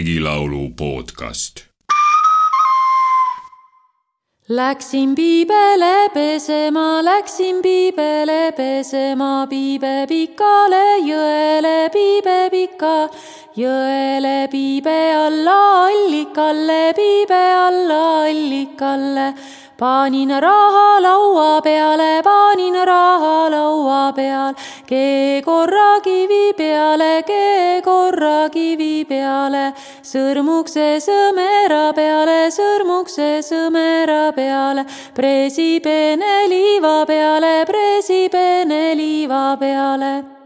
Regilaulu podcast. Läksin piibele pesema, läksin piibele pesema, piibe pikale jõele, piibe pika jõele, piibe alla allikalle, piibe alla allikalle panin raha laua peale, panin raha peal, kee korra kivi peale, kee korra kivi peale, sõrmukse sõmera peale, sõrmukse sõmera peale, presipeene liiva peale, presipeene liiva peale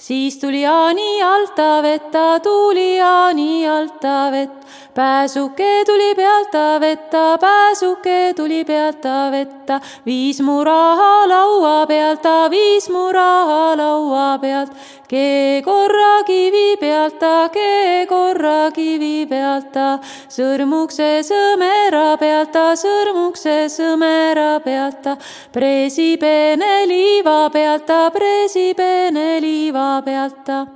siis tuli Jaani alta vetta, tuli Jaani alta vett, pääsuke tuli pealt ta vetta, pääsuke tuli pealt ta vetta, viis mu raha laua pealt, ta viis mu raha laua pealt, kee korra kivi pealt ta, kee korra kivi pealt. Ta, sõrmukse sõmera pealt ta, sõrmukse sõmera pealt. Ta, presipeene liiva pealt ta, presipeene liiva pealt. Ta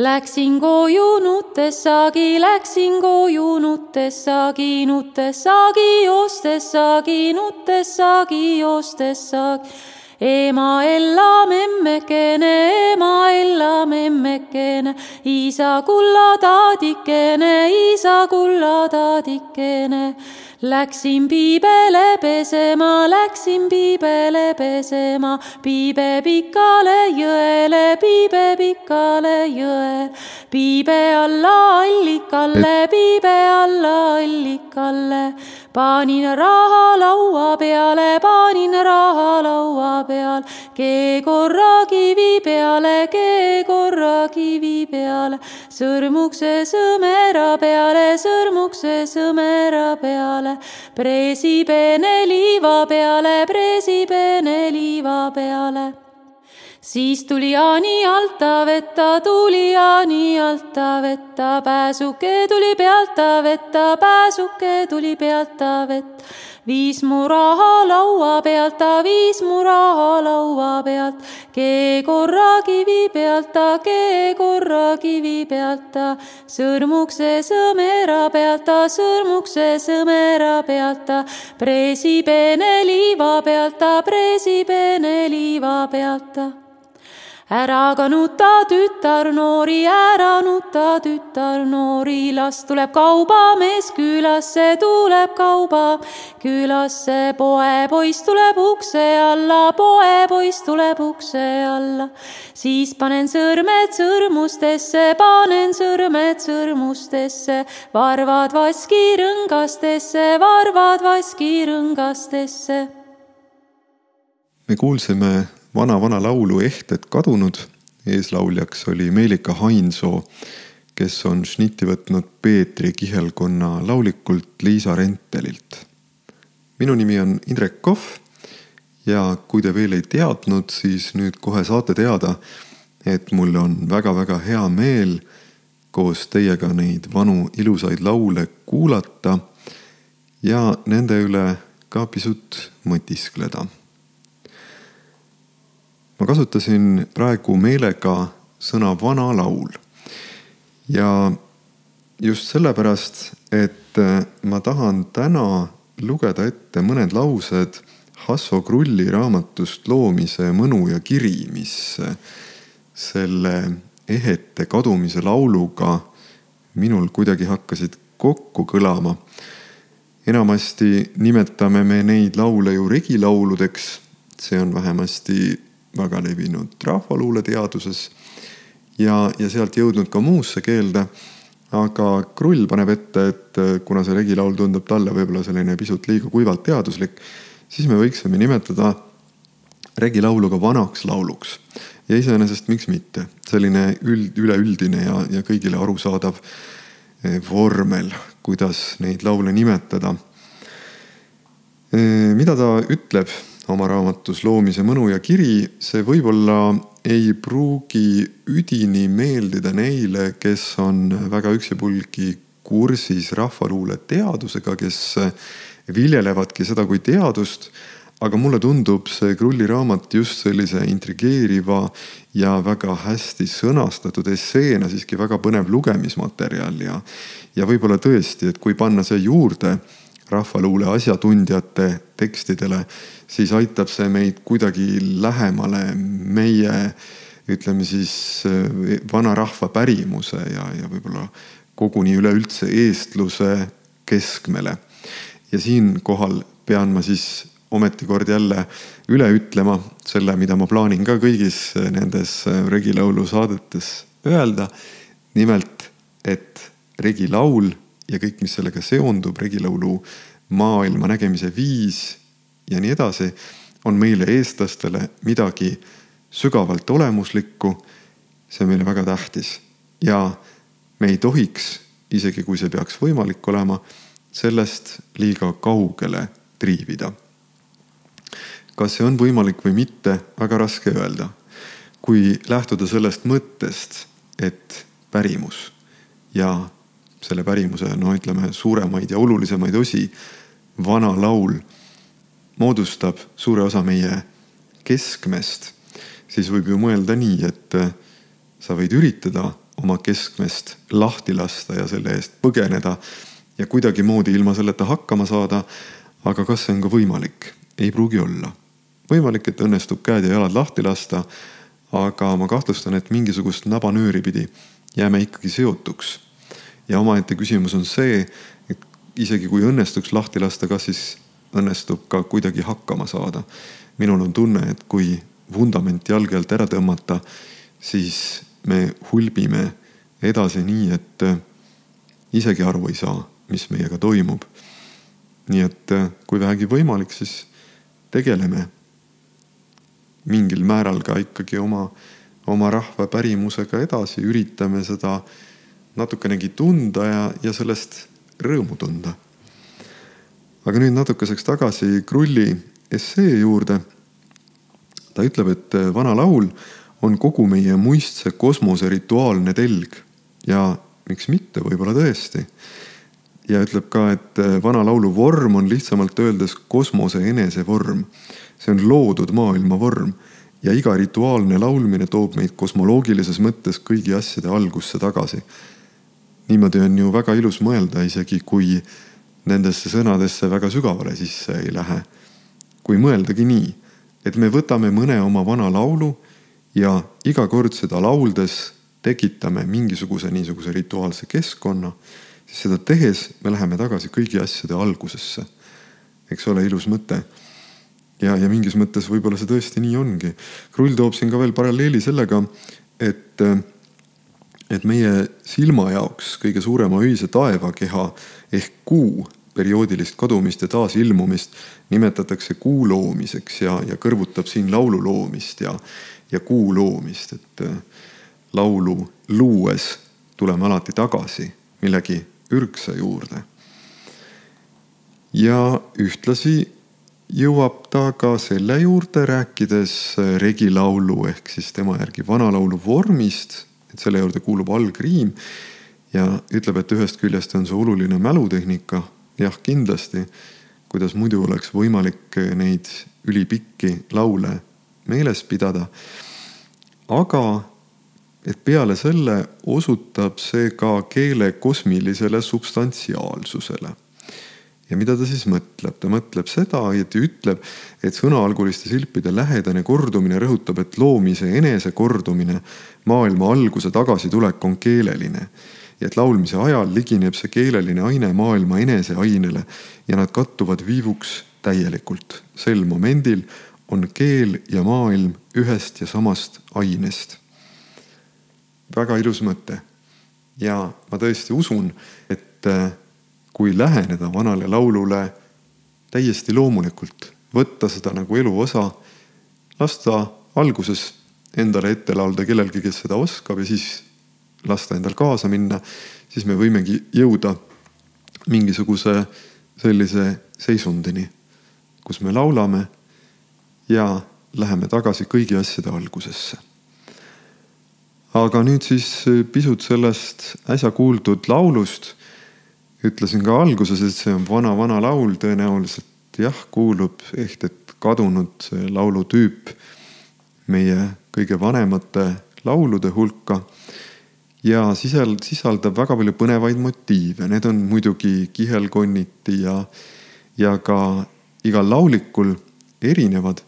Läksin koju nutessagi, läksin koju nutessagi, nutessagi ostessagi, nutessagi ostessagi. Ema ella memmekene, ema ella memmekene, isa kulla taadikene, isa kulla taadikene Läksin piibele pesema, läksin piibele pesema, piibe pikale jõele, piibe pikale jõele, piibe alla allikalle, piibe alla allikalle. Panin raha laua peale, panin raha laua peal, kee korra kivi peale, kee korra kivi peale, sõrmukse sõmera peale, sõrmukse sõmera peale. Presipeene liiva peale, presipeene liiva peale. Siis tuli Jaani alta vetta, tuli Jaani alta vetta, pääsuke tuli pealt ta vetta, pääsuke tuli pealt ta vett viis mu raha laua pealt, ta viis mu raha laua pealt, kee korra kivi pealt ta, kee korra kivi pealt. Ta, sõrmukse sõmera pealt ta, sõrmukse sõmera pealt. Ta, presipeene liiva pealt ta, presipeene liiva pealt ära ka nuta, tütar noori, ära nuta, tütar noori, las tuleb kaubamees külasse, tuleb kauba külasse, poepoiss tuleb ukse alla, poepoiss tuleb ukse alla. siis panen sõrmed sõrmustesse, panen sõrmed sõrmustesse, varvad vaskirõngastesse, varvad vaskirõngastesse. me kuulsime vana-vana laulu Ehted kadunud. eeslauljaks oli Meelika Hainsoo, kes on šnitti võtnud Peetri kihelkonna laulikult Liisa Rentelilt. minu nimi on Indrek Kohv ja kui te veel ei teadnud, siis nüüd kohe saate teada, et mul on väga-väga hea meel koos teiega neid vanu ilusaid laule kuulata ja nende üle ka pisut mõtiskleda ma kasutasin praegu meelega sõna vana laul. ja just sellepärast, et äh, ma tahan täna lugeda ette mõned laused Hasso Krulli raamatust Loomise mõnu ja kiri, mis äh, selle ehete kadumise lauluga minul kuidagi hakkasid kokku kõlama. enamasti nimetame me neid laule ju regilauludeks, see on vähemasti väga levinud rahvaluuleteaduses ja, ja sealt jõudnud ka muusse keelde. aga Krull paneb ette, et äh, kuna see regilaul tundub talle võib-olla selline pisut liiga kuivalt teaduslik, siis me võiksime nimetada regilaulu ka vanaks lauluks. ja iseenesest miks mitte, selline üld, üleüldine ja, ja kõigile arusaadav äh, vormel, kuidas neid laule nimetada. Äh, mida ta ütleb oma raamatus Loomise mõnu ja kiri, see võib-olla ei pruugi üdini meeldida neile, kes on väga üksipulgi kursis rahvaluule teadusega, kes viljelevadki seda kui teadust. aga mulle tundub see Krulli raamat just sellise intrigeeriva ja väga hästi sõnastatud esseena siiski väga põnev lugemismaterjal ja, ja võib-olla tõesti, et kui panna see juurde rahvaluule asjatundjate tekstidele, siis aitab see meid kuidagi lähemale meie ütleme siis vanarahva pärimuse ja, ja võib-olla koguni üleüldse eestluse keskmele. ja siinkohal pean ma siis ometi kord jälle üle ütlema selle, mida ma plaanin ka kõigis nendes regilaulu saadetes öelda. nimelt, et regilaul ja kõik, mis sellega seondub, regilaulu maailma nägemise viis ja nii edasi, on meile, eestlastele midagi sügavalt olemuslikku. see on meile väga tähtis ja me ei tohiks, isegi kui see peaks võimalik olema, sellest liiga kaugele triivida kas see on võimalik või mitte, väga raske öelda. kui lähtuda sellest mõttest, et pärimus ja selle pärimuse, no ütleme, suuremaid ja olulisemaid osi, vana laul moodustab suure osa meie keskmest, siis võib ju mõelda nii, et sa võid üritada oma keskmest lahti lasta ja selle eest põgeneda ja kuidagimoodi ilma selleta hakkama saada. aga kas see on ka võimalik? ei pruugi olla võimalik, et õnnestub käed ja jalad lahti lasta. aga ma kahtlustan, et mingisugust nabanööri pidi jääme ikkagi seotuks. Ja omaette küsimus on see, et isegi kui õnnestuks lahti lasta, kas siis õnnestub ka kuidagi hakkama saada. minul on tunne, et kui vundament jalge alt ära tõmmata, siis me hulbime edasi nii, et isegi aru ei saa, mis meiega toimub. nii et kui vähegi võimalik, siis tegeleme mingil määral ka ikkagi oma, oma rahva pärimusega edasi, üritame seda natukenegi tunda ja, ja sellest rõõmu tunda. aga nüüd natukeseks tagasi Krulli essee juurde. ta ütleb, et vana laul on kogu meie muistse kosmose rituaalne telg ja miks mitte, võib-olla tõesti. ja ütleb ka, et vana laulu vorm on lihtsamalt öeldes kosmose enesevorm see on loodud maailma vorm ja iga rituaalne laulmine toob meid kosmoloogilises mõttes kõigi asjade algusse tagasi. Niimoodi on ju väga ilus mõelda, isegi kui nendesse sõnadesse väga sügavale sisse ei lähe. kui mõeldagi nii, et me võtame mõne oma vana laulu ja iga kord seda lauldes tekitame mingisuguse niisuguse rituaalse keskkonna, siis seda tehes me läheme tagasi kõigi asjade algusesse. eks ole, ilus mõte ja, ja mingis mõttes võib-olla see tõesti nii ongi. Krull toob siin ka veel paralleeli sellega, et, et meie silma jaoks kõige suurema öise taevakeha ehk kuu perioodilist kadumist ja taasilmumist nimetatakse kuu loomiseks ja, ja kõrvutab siin laulu loomist ja, ja kuu loomist, et äh, laulu luues tuleme alati tagasi millegi ürgsa juurde. ja ühtlasi jõuab ta ka selle juurde, rääkides regilaulu ehk siis tema järgi vanalaulu vormist, et selle juurde kuulub algriim ja ütleb, et ühest küljest on see oluline mälutehnika, jah, kindlasti. kuidas muidu oleks võimalik neid ülipikki laule meeles pidada. aga et peale selle osutab see ka keele kosmilisele substantsiaalsusele ja mida ta siis mõtleb? ta mõtleb seda, õieti ütleb, et sõnaalguliste silpide lähedane kordumine rõhutab, et loomise enese kordumine, maailma alguse tagasitulek on keeleline. ja et laulmise ajal ligineb see keeleline aine maailma enese ainele ja nad kattuvad viivuks täielikult. sel momendil on keel ja maailm ühest ja samast ainest. väga ilus mõte. ja ma tõesti usun, et kui läheneda vanale laulule täiesti loomulikult, võtta seda nagu elu osa, lasta alguses endale ette laulda kellelgi, kes seda oskab ja siis lasta endal kaasa minna, siis me võimegi jõuda mingisuguse sellise seisundini, kus me laulame ja läheme tagasi kõigi asjade algusesse. aga nüüd siis pisut sellest äsja kuuldud laulust ütlesin ka alguses, et see on vana-vana laul, tõenäoliselt jah, kuulub ehtet kadunud laulutüüp meie kõige vanemate laulude hulka ja sisal-, sisaldab väga palju põnevaid motiive, need on muidugi kihelkonniti ja, ja ka igal laulikul erinevad.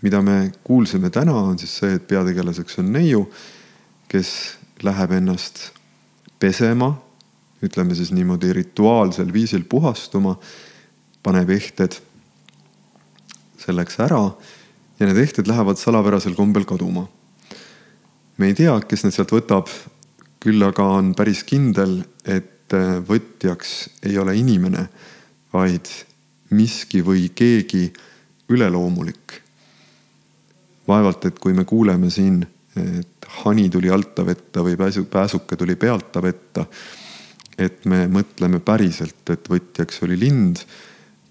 mida me kuulsime täna, on siis see, et peategelaseks on neiu, kes läheb ennast pesema, ütleme siis niimoodi rituaalsel viisil puhastuma, paneb ehted selleks ära ja need ehted lähevad salapärasel kombel kaduma. me ei tea, kes need sealt võtab, küll aga on päris kindel, et võtjaks ei ole inimene, vaid miski või keegi üleloomulik. vaevalt, et kui me kuuleme siin, et hani tuli alta vetta või pääsu, pääsuke tuli pealta vetta, et me mõtleme päriselt, et võtjaks oli lind.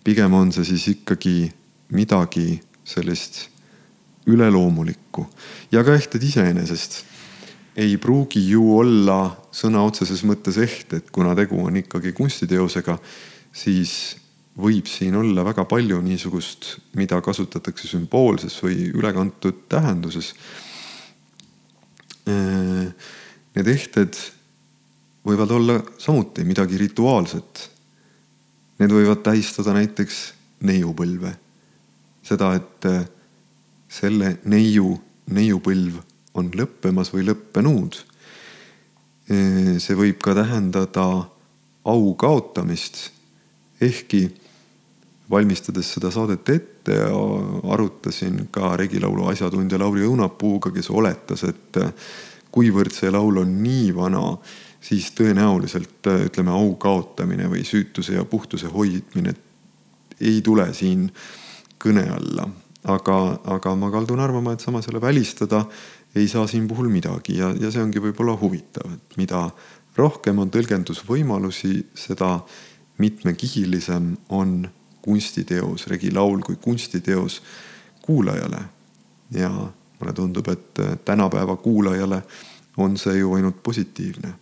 pigem on see siis ikkagi midagi sellist üleloomulikku ja ka ehted iseenesest ei pruugi ju olla sõna otseses mõttes ehte, et kuna tegu on ikkagi kunstiteosega, siis võib siin olla väga palju niisugust, mida kasutatakse sümboolses või ülekantud tähenduses. Need ehted võivad olla samuti midagi rituaalset. Need võivad tähistada näiteks neiupõlve. seda, et selle neiu, neiupõlv on lõppemas või lõppenud. see võib ka tähendada au kaotamist, ehkki valmistades seda saadet ette, arutasin ka Regilaulu asjatundja Lauri Õunapuuga, kes oletas, et kuivõrd see laul on nii vana, siis tõenäoliselt ütleme, au kaotamine või süütuse ja puhtuse hoidmine ei tule siin kõne alla. aga, aga ma kaldun arvama, et samas jälle välistada ei saa siin puhul midagi ja, ja see ongi võib-olla huvitav, et mida rohkem on tõlgendusvõimalusi, seda mitmekihilisem on kunstiteos, regilaul kui kunstiteos kuulajale. ja mulle tundub, et tänapäeva kuulajale on see ju ainult positiivne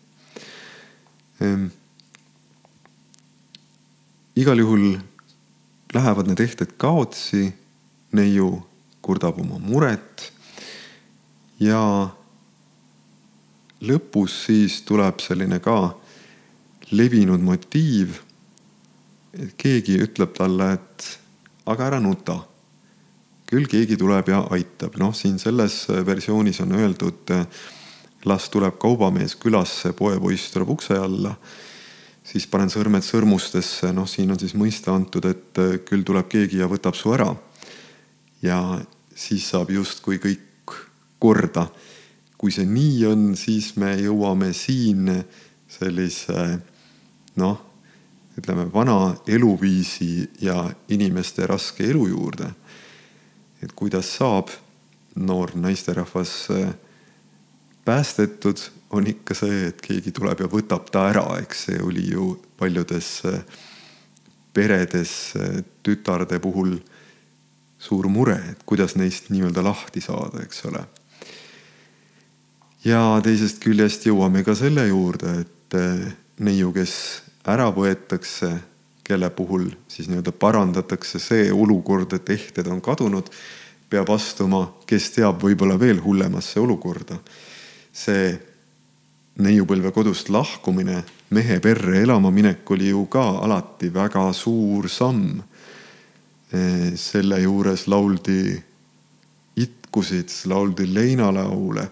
ehm,. igal juhul lähevad need ehted kaotsi, neiu kurdab oma muret ja lõpus siis tuleb selline ka levinud motiiv keegi ütleb talle, et aga ära nuta. küll keegi tuleb ja aitab, noh, siin selles versioonis on öeldud, las tuleb kaubamees külasse, poepoiss tuleb ukse alla, siis panen sõrmed sõrmustesse, noh, siin on siis mõiste antud, et küll tuleb keegi ja võtab su ära. ja siis saab justkui kõik korda. kui see nii on, siis me jõuame siin sellise noh ütleme, vana eluviisi ja inimeste raske elu juurde. et kuidas saab noor naisterahvas äh, päästetud, on ikka see, et keegi tuleb ja võtab ta ära, eks see oli ju paljudes äh, peredes äh, tütarde puhul suur mure, et kuidas neist nii-öelda lahti saada, eks ole. ja teisest küljest jõuame ka selle juurde, et neiu, kes ära võetakse, kelle puhul siis nii-öelda parandatakse see olukord, et ehted on kadunud, peab astuma, kes teab, võib-olla veel hullemasse olukorda. See neiupõlve kodust lahkumine, mehe perre elama minek oli ju ka alati väga suur samm. selle juures lauldi itkusid, lauldi leinalaule,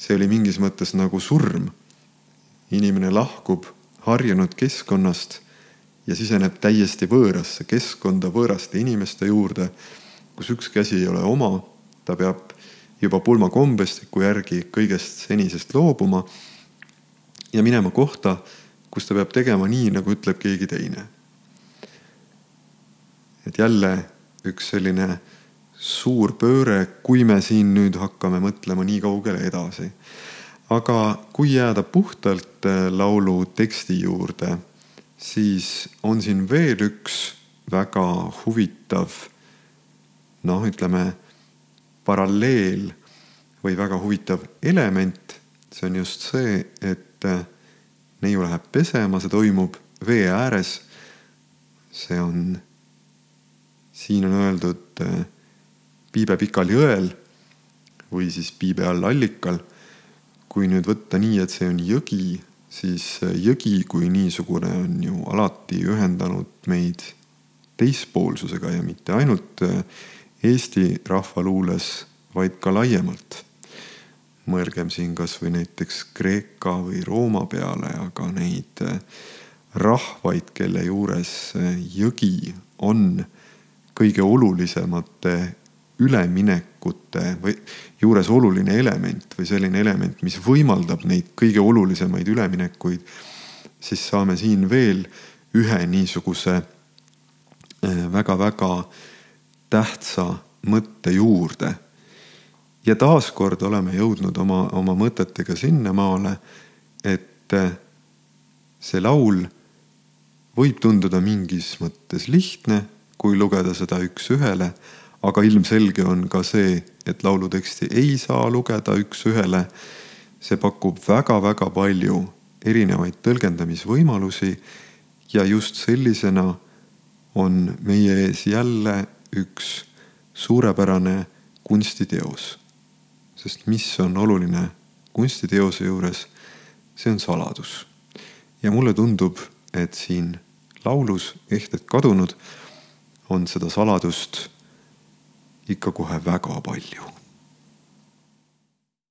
see oli mingis mõttes nagu surm. inimene lahkub harjunud keskkonnast ja siseneb täiesti võõrasse keskkonda, võõraste inimeste juurde, kus üks käsi ei ole oma, ta peab juba pulmakombestiku järgi kõigest senisest loobuma ja minema kohta, kus ta peab tegema nii, nagu ütleb keegi teine. et jälle üks selline suur pööre, kui me siin nüüd hakkame mõtlema nii kaugele edasi aga kui jääda puhtalt äh, laulu teksti juurde, siis on siin veel üks väga huvitav noh, ütleme paralleel või väga huvitav element. see on just see, et äh, neiu läheb pesema, see toimub vee ääres. see on siin on öeldud äh, piibe pikal jõel või siis piibe all allikal. kui nüüd võtta nii, et see on jõgi, siis äh, jõgi kui niisugune on ju alati ühendanud meid teispoolsusega ja mitte ainult äh, Eesti rahvaluules, vaid ka laiemalt. mõelgem siin kasvõi näiteks Kreeka või Rooma peale, aga neid rahvaid, kelle juures jõgi on kõige olulisemate üleminekute või juures oluline element või selline element, mis võimaldab neid kõige olulisemaid üleminekuid, siis saame siin veel ühe niisuguse väga-väga tähtsa mõtte juurde. ja taaskord oleme jõudnud oma, oma mõtetega sinnamaale, et see laul võib tunduda mingis mõttes lihtne kui lugeda seda üks-ühele, aga ilmselge on ka see, et lauluteksti ei saa lugeda üks-ühele. see pakub väga-väga palju erinevaid tõlgendamisvõimalusi ja just sellisena on meie ees jälle üks suurepärane kunstiteos. sest mis on oluline kunstiteose juures, see on saladus. ja mulle tundub, et siin laulus Ehted kadunud on seda saladust ikka kohe väga palju